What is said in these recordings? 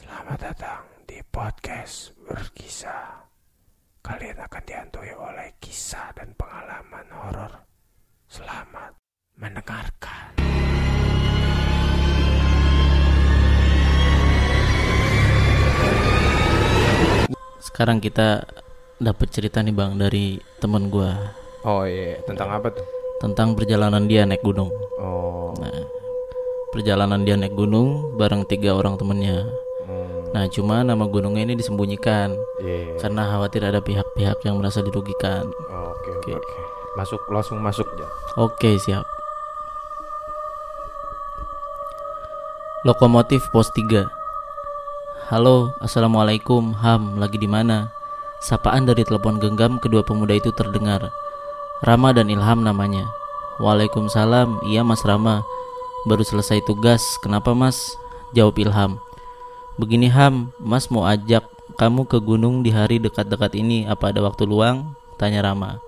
Selamat datang di podcast berkisah. Kalian akan dihantui oleh kisah dan pengalaman horor. Selamat mendengarkan. Sekarang kita dapat cerita nih bang dari temen gua Oh iya, tentang apa tuh? tentang perjalanan dia naik gunung. Oh, Nah, perjalanan dia naik gunung bareng tiga orang temennya. Nah, cuma nama gunungnya ini disembunyikan iya. karena khawatir ada pihak-pihak yang merasa dirugikan. Oh, Oke, oke, Oke. oke. Masuk, langsung masuk ya. Oke, siap. Lokomotif Pos 3. Halo, Assalamualaikum, Ham, lagi di mana? Sapaan dari telepon genggam kedua pemuda itu terdengar. Rama dan Ilham namanya. Waalaikumsalam, iya Mas Rama. Baru selesai tugas, kenapa Mas? Jawab Ilham. Begini Ham, Mas mau ajak kamu ke gunung di hari dekat-dekat ini, apa ada waktu luang? Tanya Rama.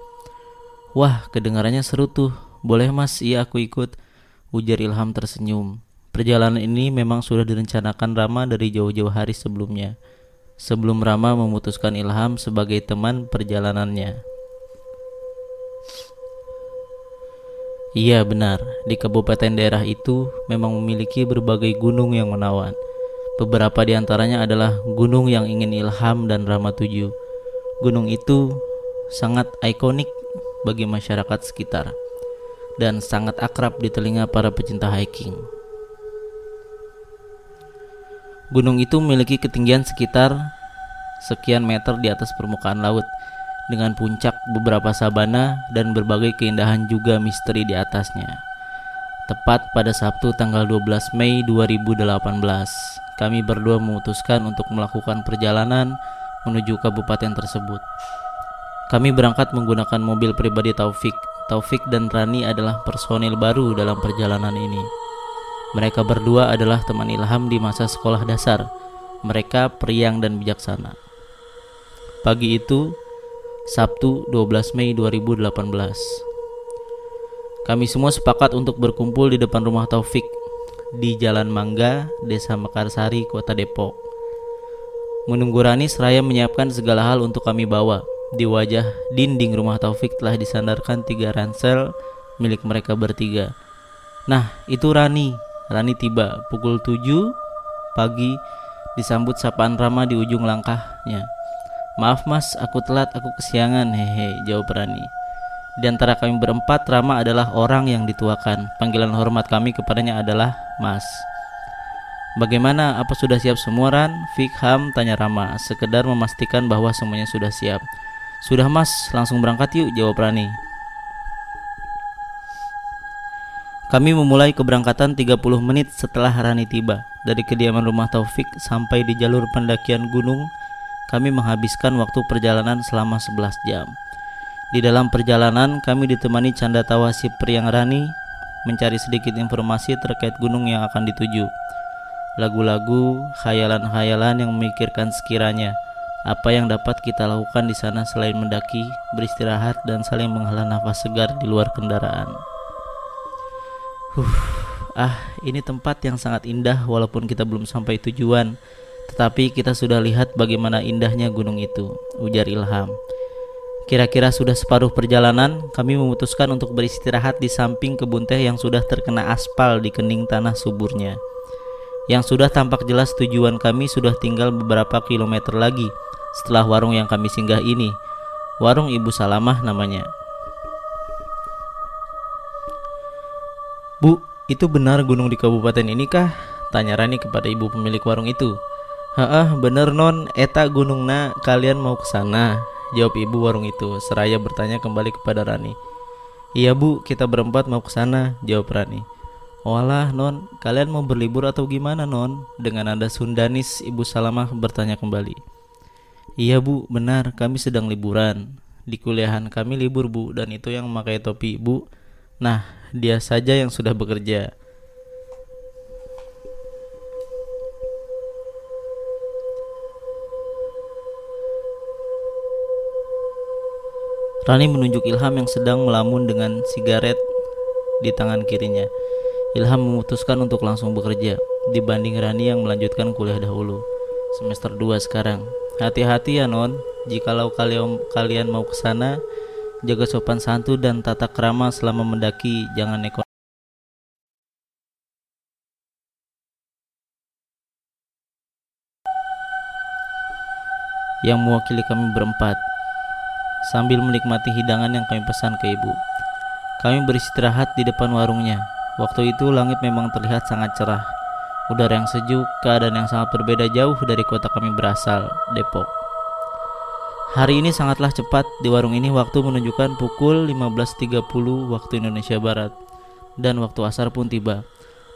Wah, kedengarannya seru tuh. Boleh mas, iya aku ikut. Ujar Ilham tersenyum. Perjalanan ini memang sudah direncanakan Rama dari jauh-jauh hari sebelumnya. Sebelum Rama memutuskan Ilham sebagai teman perjalanannya. Iya benar, di kabupaten daerah itu memang memiliki berbagai gunung yang menawan. Beberapa di antaranya adalah gunung yang ingin Ilham dan Rama tuju. Gunung itu sangat ikonik bagi masyarakat sekitar dan sangat akrab di telinga para pecinta hiking. Gunung itu memiliki ketinggian sekitar sekian meter di atas permukaan laut dengan puncak beberapa sabana dan berbagai keindahan juga misteri di atasnya. Tepat pada Sabtu tanggal 12 Mei 2018, kami berdua memutuskan untuk melakukan perjalanan menuju kabupaten tersebut. Kami berangkat menggunakan mobil pribadi Taufik. Taufik dan Rani adalah personil baru dalam perjalanan ini. Mereka berdua adalah teman Ilham di masa sekolah dasar. Mereka periang dan bijaksana. Pagi itu, Sabtu 12 Mei 2018. Kami semua sepakat untuk berkumpul di depan rumah Taufik di Jalan Mangga, Desa Mekarsari, Kota Depok. Menunggu Rani seraya menyiapkan segala hal untuk kami bawa. Di wajah dinding rumah Taufik telah disandarkan tiga ransel milik mereka bertiga. Nah, itu Rani. Rani tiba pukul 7 pagi disambut sapaan Rama di ujung langkahnya. Maaf mas, aku telat, aku kesiangan, hehe, jawab Rani. Di antara kami berempat, Rama adalah orang yang dituakan. Panggilan hormat kami kepadanya adalah mas. Bagaimana? Apa sudah siap semua Ran? Fikham tanya Rama, sekedar memastikan bahwa semuanya sudah siap. Sudah mas, langsung berangkat yuk, jawab Rani. Kami memulai keberangkatan 30 menit setelah Rani tiba. Dari kediaman rumah Taufik sampai di jalur pendakian gunung, kami menghabiskan waktu perjalanan selama 11 jam. Di dalam perjalanan, kami ditemani canda tawa si Priang Rani mencari sedikit informasi terkait gunung yang akan dituju. Lagu-lagu, khayalan-khayalan yang memikirkan sekiranya apa yang dapat kita lakukan di sana selain mendaki, beristirahat dan saling menghela nafas segar di luar kendaraan. Huh, ah, ini tempat yang sangat indah walaupun kita belum sampai tujuan. Tetapi kita sudah lihat bagaimana indahnya gunung itu, ujar Ilham. Kira-kira sudah separuh perjalanan, kami memutuskan untuk beristirahat di samping kebun teh yang sudah terkena aspal di kening tanah suburnya. Yang sudah tampak jelas tujuan kami sudah tinggal beberapa kilometer lagi setelah warung yang kami singgah ini. Warung Ibu Salamah namanya. Bu, itu benar gunung di kabupaten ini kah? Tanya Rani kepada ibu pemilik warung itu. Haah, bener non, eta gunungna kalian mau ke sana? Jawab ibu warung itu, seraya bertanya kembali kepada Rani. Iya bu, kita berempat mau ke sana, jawab Rani. Walah non, kalian mau berlibur atau gimana non? Dengan nada Sundanis, ibu Salamah bertanya kembali. Iya bu, benar, kami sedang liburan. Di kuliahan kami libur bu, dan itu yang memakai topi bu. Nah, dia saja yang sudah bekerja. Rani menunjuk Ilham yang sedang melamun dengan sigaret di tangan kirinya. Ilham memutuskan untuk langsung bekerja dibanding Rani yang melanjutkan kuliah dahulu. semester 2 sekarang. Hati-hati ya non, jikalau kalian kalian mau ke sana, jaga sopan santun dan tata krama selama mendaki, jangan neko yang mewakili kami berempat sambil menikmati hidangan yang kami pesan ke ibu. Kami beristirahat di depan warungnya. Waktu itu langit memang terlihat sangat cerah. Udara yang sejuk, keadaan yang sangat berbeda jauh dari kota kami berasal, Depok. Hari ini sangatlah cepat di warung ini waktu menunjukkan pukul 15.30 waktu Indonesia Barat dan waktu asar pun tiba.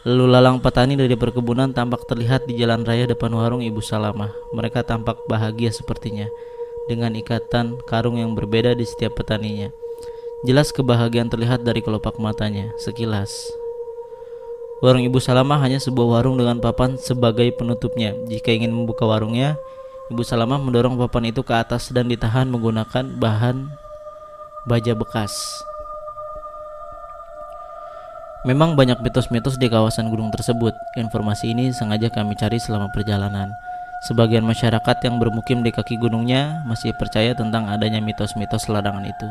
Lalu lalang petani dari perkebunan tampak terlihat di jalan raya depan warung Ibu Salamah. Mereka tampak bahagia sepertinya dengan ikatan karung yang berbeda di setiap petaninya. Jelas kebahagiaan terlihat dari kelopak matanya sekilas. Warung Ibu Salamah hanya sebuah warung dengan papan sebagai penutupnya. Jika ingin membuka warungnya, Ibu Salamah mendorong papan itu ke atas dan ditahan menggunakan bahan baja bekas. Memang banyak mitos-mitos di kawasan gunung tersebut. Informasi ini sengaja kami cari selama perjalanan. Sebagian masyarakat yang bermukim di kaki gunungnya masih percaya tentang adanya mitos-mitos larangan itu.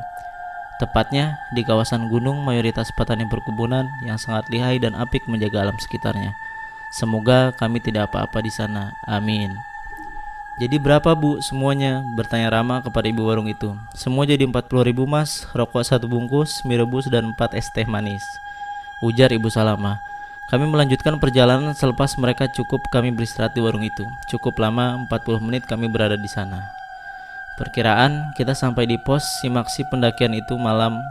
Tepatnya di kawasan gunung mayoritas petani perkebunan yang sangat lihai dan apik menjaga alam sekitarnya. Semoga kami tidak apa-apa di sana. Amin. Jadi berapa bu semuanya? Bertanya Rama kepada ibu warung itu. Semua jadi 40 ribu mas, rokok satu bungkus, mie rebus dan 4 es teh manis. Ujar ibu Salama. Kami melanjutkan perjalanan selepas mereka cukup kami beristirahat di warung itu. Cukup lama, 40 menit kami berada di sana. Perkiraan kita sampai di pos simaksi pendakian itu malam.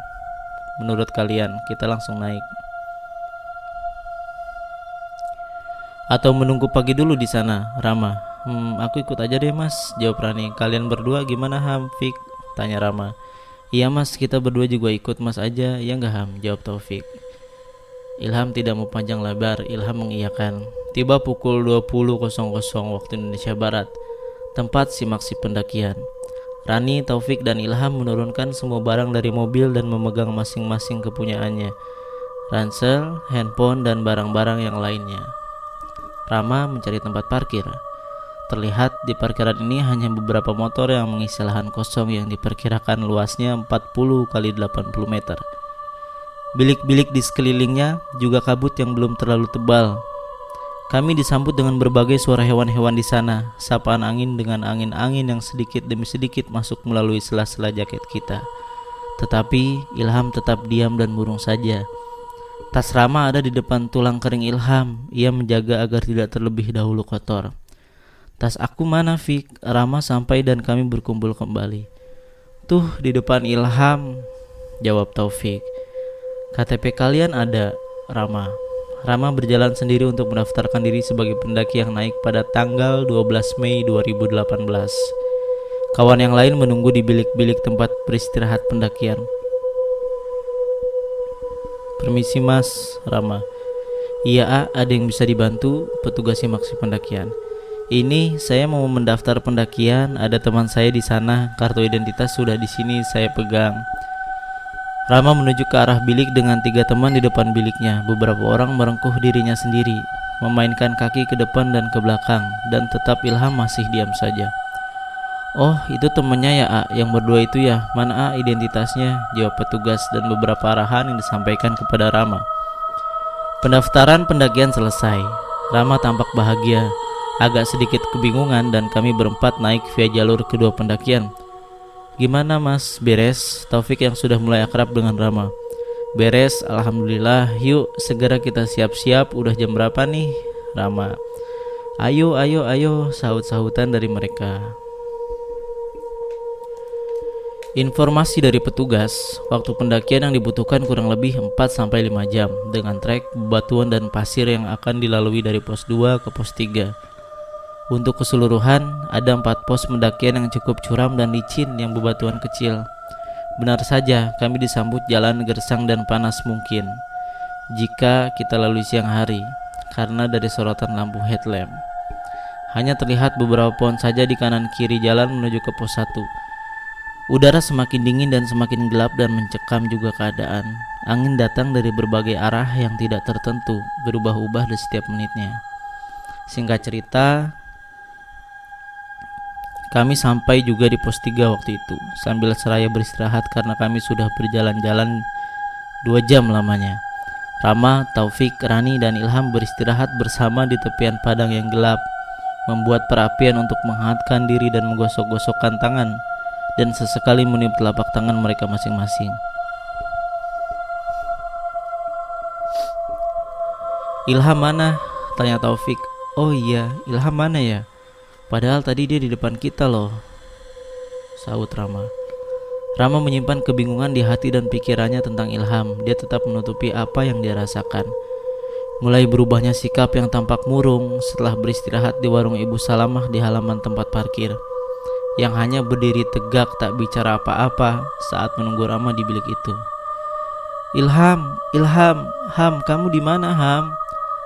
Menurut kalian, kita langsung naik. Atau menunggu pagi dulu di sana, Rama. Hmm, aku ikut aja deh mas, jawab Rani. Kalian berdua gimana Ham, Fik? Tanya Rama. Iya mas, kita berdua juga ikut mas aja, ya nggak Ham? Jawab Taufik. Ilham tidak mau panjang lebar, Ilham mengiyakan. Tiba pukul 20.00 waktu Indonesia Barat, tempat simaksi pendakian. Rani, Taufik, dan Ilham menurunkan semua barang dari mobil dan memegang masing-masing kepunyaannya. Ransel, handphone, dan barang-barang yang lainnya. Rama mencari tempat parkir. Terlihat di parkiran ini hanya beberapa motor yang mengisi lahan kosong yang diperkirakan luasnya 40 kali 80 meter. Bilik-bilik di sekelilingnya juga kabut yang belum terlalu tebal. Kami disambut dengan berbagai suara hewan-hewan di sana, sapaan angin dengan angin-angin yang sedikit demi sedikit masuk melalui sela-sela jaket kita. Tetapi Ilham tetap diam dan murung saja. Tas Rama ada di depan tulang kering Ilham. Ia menjaga agar tidak terlebih dahulu kotor. Tas aku mana, Fik? Rama sampai dan kami berkumpul kembali. Tuh di depan Ilham, jawab Taufik. KTP kalian ada, Rama. Rama berjalan sendiri untuk mendaftarkan diri sebagai pendaki yang naik pada tanggal 12 Mei 2018. Kawan yang lain menunggu di bilik-bilik tempat beristirahat pendakian. Permisi mas, Rama. Iya A, ada yang bisa dibantu petugas simaksi pendakian. Ini saya mau mendaftar pendakian, ada teman saya di sana, kartu identitas sudah di sini saya pegang. Rama menuju ke arah bilik dengan tiga teman di depan biliknya. Beberapa orang merengkuh dirinya sendiri, memainkan kaki ke depan dan ke belakang, dan tetap Ilham masih diam saja. Oh, itu temannya ya, A. Yang berdua itu ya. Mana A identitasnya? Jawab petugas dan beberapa arahan yang disampaikan kepada Rama. Pendaftaran pendakian selesai. Rama tampak bahagia, agak sedikit kebingungan dan kami berempat naik via jalur kedua pendakian. Gimana mas, beres? Taufik yang sudah mulai akrab dengan Rama. Beres, Alhamdulillah. Yuk segera kita siap-siap. Udah jam berapa nih? Rama? Ayo, ayo, ayo. Sahut-sahutan dari mereka. Informasi dari petugas, waktu pendakian yang dibutuhkan kurang lebih 4-5 jam dengan trek, batuan dan pasir yang akan dilalui dari pos 2 ke pos 3 untuk keseluruhan, ada empat pos pendakian yang cukup curam dan licin yang bebatuan kecil. Benar saja, kami disambut jalan gersang dan panas mungkin jika kita lalui siang hari karena dari sorotan lampu headlamp. Hanya terlihat beberapa pohon saja di kanan kiri jalan menuju ke pos 1. Udara semakin dingin dan semakin gelap dan mencekam juga keadaan. Angin datang dari berbagai arah yang tidak tertentu, berubah-ubah di setiap menitnya. Singkat cerita, Kami sampai juga di pos 3 waktu itu Sambil seraya beristirahat karena kami sudah berjalan-jalan dua jam lamanya Rama, Taufik, Rani, dan Ilham beristirahat bersama di tepian padang yang gelap Membuat perapian untuk menghangatkan diri dan menggosok-gosokkan tangan Dan sesekali meniup telapak tangan mereka masing-masing Ilham mana? Tanya Taufik Oh iya, Ilham mana ya? Padahal tadi dia di depan kita loh. Saut Rama. Rama menyimpan kebingungan di hati dan pikirannya tentang Ilham. Dia tetap menutupi apa yang dia rasakan. Mulai berubahnya sikap yang tampak murung setelah beristirahat di warung Ibu Salamah di halaman tempat parkir. Yang hanya berdiri tegak tak bicara apa-apa saat menunggu Rama di bilik itu. Ilham, Ilham, Ham, kamu di mana Ham?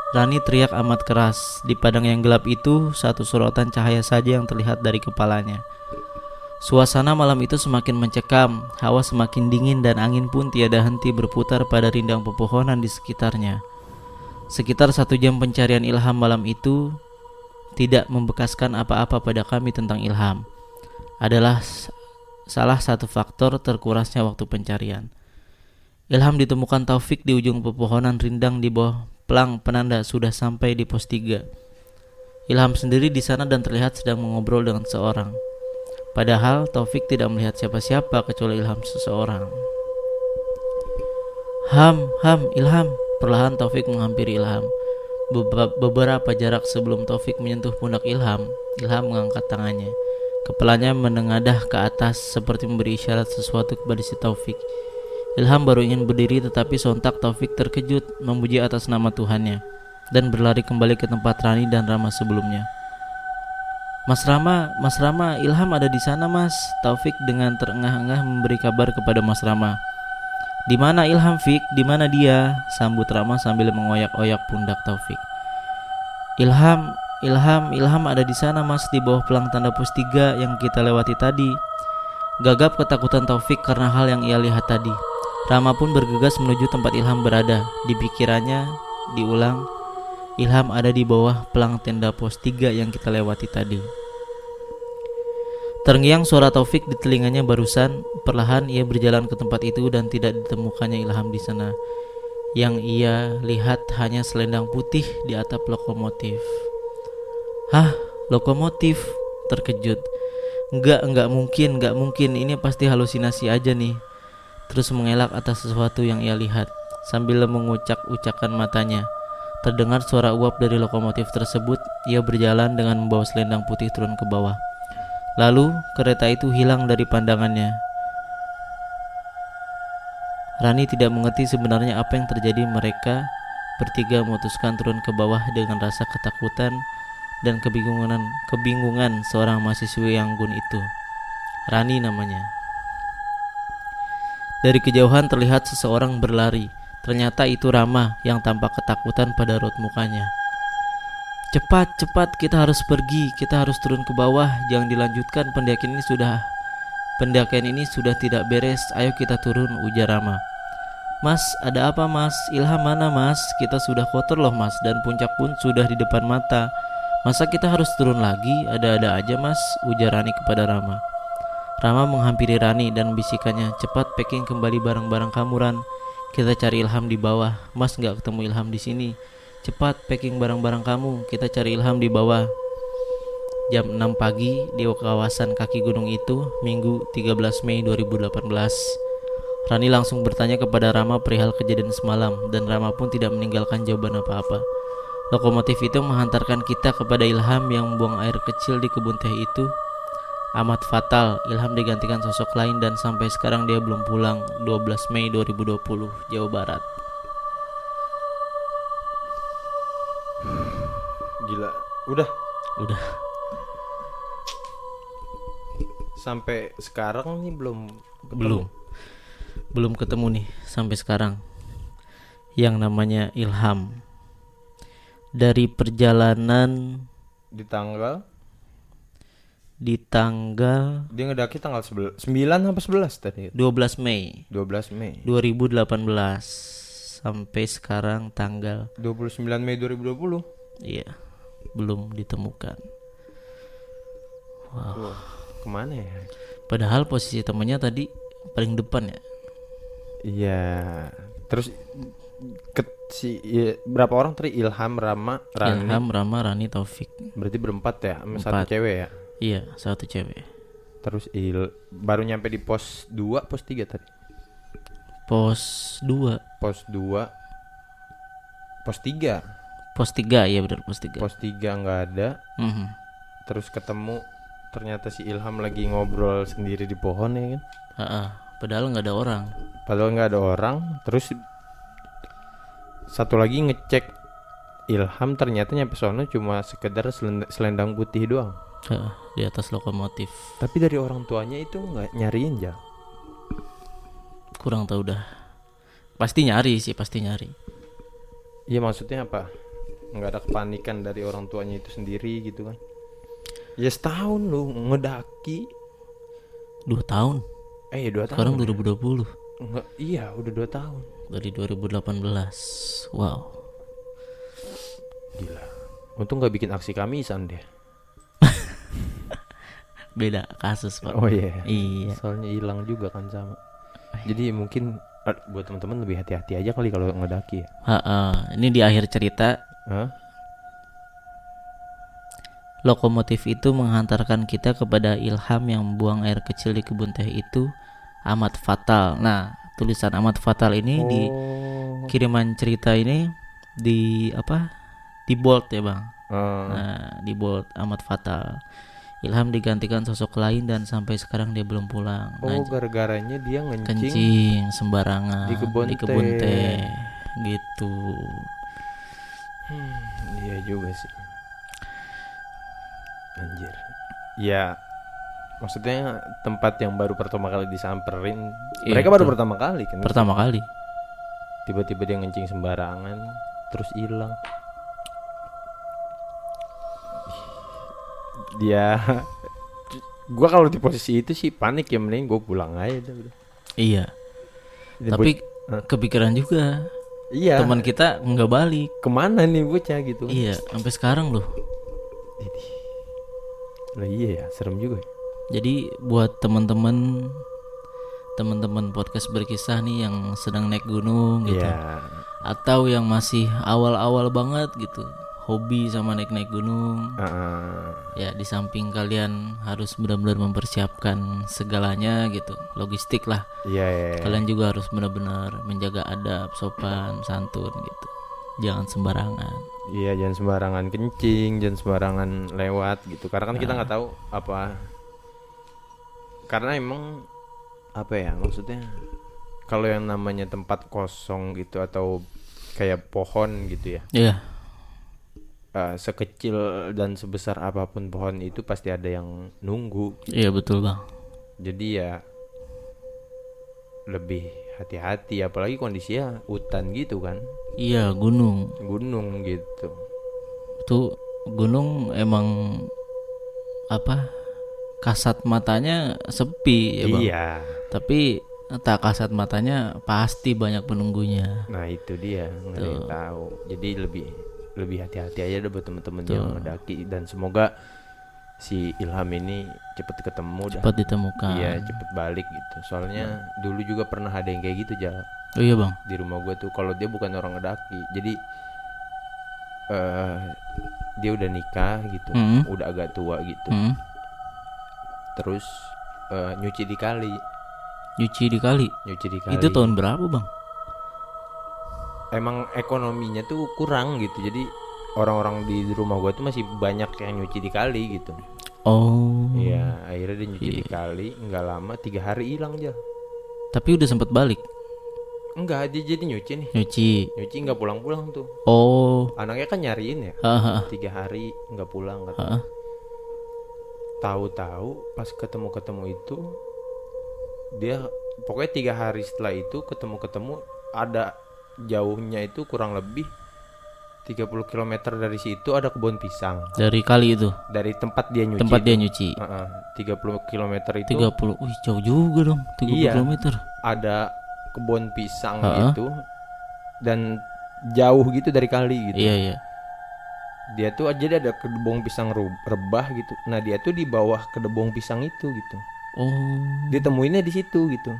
Rani teriak amat keras. Di padang yang gelap itu, satu sorotan cahaya saja yang terlihat dari kepalanya. Suasana malam itu semakin mencekam, hawa semakin dingin dan angin pun tiada henti berputar pada rindang pepohonan di sekitarnya. Sekitar satu jam pencarian Ilham malam itu tidak membekaskan apa-apa pada kami tentang Ilham. Adalah salah satu faktor terkurasnya waktu pencarian. Ilham ditemukan Taufik di ujung pepohonan rindang di bawah pelang penanda sudah sampai di pos 3. Ilham sendiri di sana dan terlihat sedang mengobrol dengan seorang. Padahal Taufik tidak melihat siapa-siapa kecuali Ilham seseorang. Ham, Ham, Ilham. Perlahan Taufik menghampiri Ilham. Beberapa jarak sebelum Taufik menyentuh pundak Ilham, Ilham mengangkat tangannya. Kepalanya menengadah ke atas seperti memberi isyarat sesuatu kepada si Taufik. Ilham baru ingin berdiri tetapi sontak Taufik terkejut memuji atas nama Tuhannya dan berlari kembali ke tempat Rani dan Rama sebelumnya. Mas Rama, Mas Rama, Ilham ada di sana Mas. Taufik dengan terengah-engah memberi kabar kepada Mas Rama. Di mana Ilham Fik? Di mana dia? Sambut Rama sambil mengoyak-oyak pundak Taufik. Ilham, Ilham, Ilham ada di sana Mas di bawah pelang tanda pos 3 yang kita lewati tadi. Gagap ketakutan Taufik karena hal yang ia lihat tadi. Rama pun bergegas menuju tempat Ilham berada. Di pikirannya diulang, Ilham ada di bawah pelang tenda pos 3 yang kita lewati tadi. Terngiang suara Taufik di telinganya barusan, perlahan ia berjalan ke tempat itu dan tidak ditemukannya Ilham di sana. Yang ia lihat hanya selendang putih di atap lokomotif. Hah, lokomotif? Terkejut. Enggak, enggak mungkin, enggak mungkin. Ini pasti halusinasi aja nih terus mengelak atas sesuatu yang ia lihat sambil mengucak-ucakan matanya. Terdengar suara uap dari lokomotif tersebut, ia berjalan dengan membawa selendang putih turun ke bawah. Lalu, kereta itu hilang dari pandangannya. Rani tidak mengerti sebenarnya apa yang terjadi mereka bertiga memutuskan turun ke bawah dengan rasa ketakutan dan kebingungan kebingungan seorang mahasiswi yang gun itu. Rani namanya. Dari kejauhan terlihat seseorang berlari. Ternyata itu Rama yang tampak ketakutan pada raut mukanya. Cepat, cepat, kita harus pergi. Kita harus turun ke bawah. Jangan dilanjutkan, pendakian ini sudah pendakian ini sudah tidak beres. Ayo kita turun, ujar Rama. Mas, ada apa mas? Ilham mana mas? Kita sudah kotor loh mas Dan puncak pun sudah di depan mata Masa kita harus turun lagi? Ada-ada aja mas Ujar Rani kepada Rama Rama menghampiri Rani dan bisikannya, cepat packing kembali barang-barang kamu Ran. Kita cari Ilham di bawah. Mas nggak ketemu Ilham di sini. Cepat packing barang-barang kamu. Kita cari Ilham di bawah. Jam 6 pagi di kawasan kaki gunung itu, Minggu 13 Mei 2018. Rani langsung bertanya kepada Rama perihal kejadian semalam dan Rama pun tidak meninggalkan jawaban apa-apa. Lokomotif itu menghantarkan kita kepada Ilham yang membuang air kecil di kebun teh itu amat fatal. Ilham digantikan sosok lain dan sampai sekarang dia belum pulang. 12 Mei 2020, Jawa Barat. Gila. Udah. Udah. Sampai sekarang nih belum ketemu. Belum. Belum ketemu nih sampai sekarang. Yang namanya Ilham. Dari perjalanan di tanggal di tanggal dia ngedaki tanggal 9 apa 11 tadi? 12 Mei. 12 Mei. 2018 sampai sekarang tanggal 29 Mei 2020 iya belum ditemukan. Wow Wah. ke mana ya? Padahal posisi temennya tadi paling depan ya. iya. Terus ke si i- berapa orang tadi? Ilham Rama Rani. Ilham, Rama, Rani, Taufik. berarti berempat ya sama satu cewek ya Iya, satu cewek. terus Il baru nyampe di pos 2 pos 3 tadi Pos 2, pos 2 pos 3 pos 3 iya benar pos 3. pos 3 nggak ada Mhm. terus ketemu ternyata si Ilham lagi ngobrol sendiri di pohon ya kan Ha-ha, Padahal nggak ada orang. padahal nggak ada orang terus satu lagi ngecek Ilham ternyata nyampe sono cuma sekedar selend- selendang putih doang Ha, di atas lokomotif. tapi dari orang tuanya itu nggak nyariin ya Kurang tahu dah. Pasti nyari sih, pasti nyari. iya maksudnya apa nggak ada kepanikan dari orang tuanya itu sendiri gitu kan ya setahun lu ngedaki Dua tahun. eh dua Sekarang tahun 2020 Nggak, iya udah dua tahun dari 2018. Wow. gila untung nggak bikin aksi kamisan deh Beda kasus, Pak. oh iya Iya. soalnya hilang juga kan sama jadi mungkin eh, buat teman-teman lebih hati-hati aja kali kalau ngedaki ya Ha-ha. Ini di akhir cerita Hah? Lokomotif itu menghantarkan kita kepada ilham yang membuang air kecil di kebun teh itu amat fatal. Nah, tulisan amat fatal ini di Oh. kiriman cerita ini di apa? Di bold ya, Bang. Eh, Nah, di bold amat fatal. Ilham digantikan sosok lain dan sampai sekarang dia belum pulang. oh Nah, gara-garanya dia ngencing kencing sembarangan di kebun teh. teh. Gitu. Hmm, iya juga sih anjir ya maksudnya tempat yang baru pertama kali disamperin Iya, mereka baru pertama kali kan Pertama kali. tiba-tiba dia ngencing sembarangan terus hilang dia gua kalau di posisi itu sih panik ya mending gue pulang aja udah. Iya. Tapi kepikiran juga iya teman kita nggak balik. ke mana nih bocah gitu Iya, sampai sekarang loh. Idih. lah iya ya serem juga ya. Jadi buat teman-teman teman-teman podcast berkisah nih yang sedang naik gunung gitu Iya. atau yang masih awal-awal banget gitu hobi sama naik-naik gunung Heeh. ya di samping kalian harus benar-benar mempersiapkan segalanya gitu logistik lah Iya, iya, iya. kalian juga harus benar-benar menjaga adab sopan santun gitu jangan sembarangan Iya, jangan sembarangan kencing, jangan sembarangan lewat gitu. Karena kan kita Nah. nggak tahu apa. Karena emang apa ya maksudnya? Kalau yang namanya tempat kosong gitu atau kayak pohon gitu ya, iya eh, sekecil dan sebesar apa pun pohon itu pasti ada yang nunggu. iya betul bang Jadi ya lebih hati-hati, apalagi kondisinya hutan gitu kan, iya gunung gunung gitu. tuh gunung emang apa kasat matanya sepi ya bang Iya. tapi tak kasat matanya pasti banyak penunggunya Nah itu dia nggak tahu. Jadi lebih lebih hati-hati aja deh buat temen-temen yang ngedaki dan semoga si Ilham ini cepet ketemu dah. cepat ditemukan Iya cepet balik gitu. Soalnya dulu juga pernah ada yang kayak gitu Jal oh iya bang di rumah gue tuh. Kalau dia bukan orang ngedaki, jadi eh dia udah nikah gitu, Hmm. udah agak tua gitu. Hmm. Terus eh, nyuci di kali, nyuci di kali nyuci di kali. itu tahun berapa bang emang ekonominya tuh kurang gitu. Jadi orang-orang di rumah gua tuh masih banyak yang nyuci di kali gitu. Oh. Iya akhirnya dia nyuci di kali nggak lama tiga hari hilang aja tapi udah sempet balik? Enggak dia jadi nyuci nih. Nyuci. Nyuci nggak pulang-pulang tuh. Oh. Anaknya kan nyariin ya? Hahaha. tiga hari nggak pulang kata Hahaha. tahu-tahu pas ketemu-ketemu itu dia pokoknya tiga hari setelah itu ketemu-ketemu ada jauhnya itu kurang lebih 30 km dari situ ada kebun pisang. Dari kali itu? Dari tempat dia nyuci tempat itu. dia nyuci? Heeh, 30 km itu. 30 wih jauh juga dong 30 Iya. km ada kebun pisang Heeh. gitu dan jauh gitu dari kali gitu. Iya iya. Dia tuh aja dia ada kedebong pisang rebah gitu. Nah dia tuh di bawah kedebong pisang itu gitu. Oh. ditemuinnya di situ gitu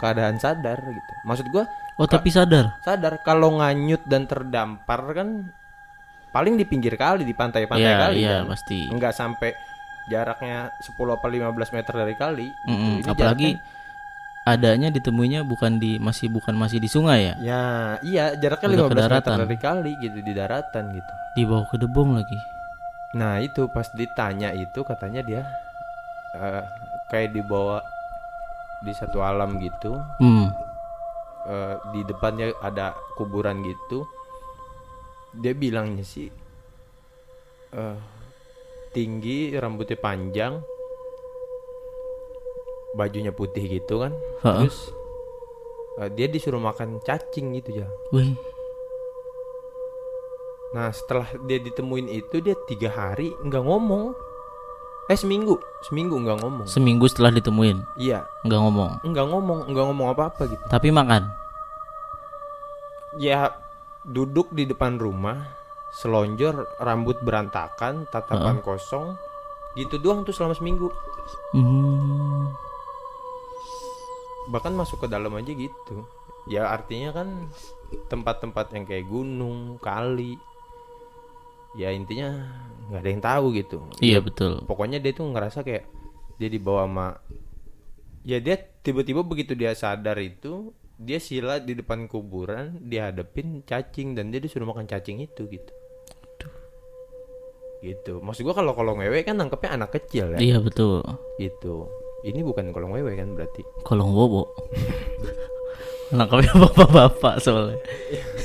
keadaan sadar gitu maksud gua Oh, tapi sadar. sadar kalau nganyut dan terdampar kan paling di pinggir kali di pantai-pantai Iya, kali iya, kan pasti. nggak sampai jaraknya 10 apa 15 meter dari kali gitu. Mm-mm, Ini Apalagi jaraknya- adanya ditemuinya bukan di masih bukan masih di sungai ya, ya iya jaraknya Udah ke 15 meter daratan. dari kali gitu di daratan gitu di bawah kedebong lagi. nah itu pas ditanya itu katanya dia eh, kayak dibawa di satu alam gitu Hmm. eh, di depannya ada kuburan gitu dia bilangnya sih eh, tinggi rambutnya panjang bajunya putih gitu kan Ha-ha. terus eh, dia disuruh makan cacing gitu ya Wih. nah setelah dia ditemuin itu dia tiga hari nggak ngomong eh seminggu. Seminggu nggak ngomong. Seminggu setelah ditemuin? Iya. Nggak ngomong, nggak ngomong nggak ngomong apa apa gitu. Tapi makan. ya duduk di depan rumah selonjor rambut berantakan tatapan kosong gitu doang tuh selama seminggu. Hmm. bahkan masuk ke dalam aja gitu. Ya artinya kan tempat-tempat yang kayak gunung kali ya intinya nggak ada yang tahu gitu. Iya Ya, betul. pokoknya dia tuh ngerasa kayak dia dibawa sama ya dia tiba-tiba begitu dia sadar itu dia sila di depan kuburan dihadapin cacing dan dia disuruh makan cacing itu gitu. Gitu. Maksud gua kalau kolong wewe kan nangkepnya anak kecil ya. Iya betul. gitu. Ini bukan kolong wewe kan berarti. Kolong bobo. Nangkapnya bapak-bapak soalnya.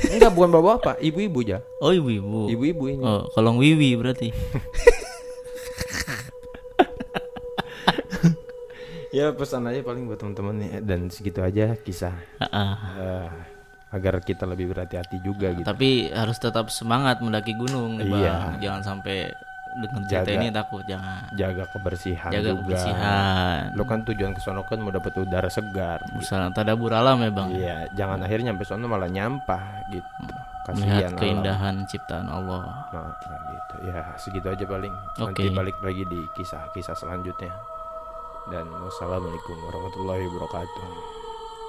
enggak bukan bawa apa ibu-ibu aja Oh ibu-ibu. ibu-ibu ini Oh, kolong wiwi berarti. ya pesan aja paling buat teman-teman nih dan segitu aja kisah Ah, ah. Eh, agar kita lebih berhati-hati juga gitu Tapi harus tetap semangat mendaki gunung, Bang. Iya. Jangan sampai dengan cerita Jaga. ini takut, jangan. jaga kebersihan Jaga juga kebersihan. lo kan tujuan ke sono kan mau dapat udara segar Usaha tadabur alam ya, Bang. iya jangan akhirnya sampai sono malah nyampah gitu Melihat kasihan alam. keindahan ciptaan Allah. nah, nah gitu ya segitu aja paling nanti Oke. balik lagi di kisah-kisah selanjutnya dan wassalamualaikum warahmatullahi wabarakatuh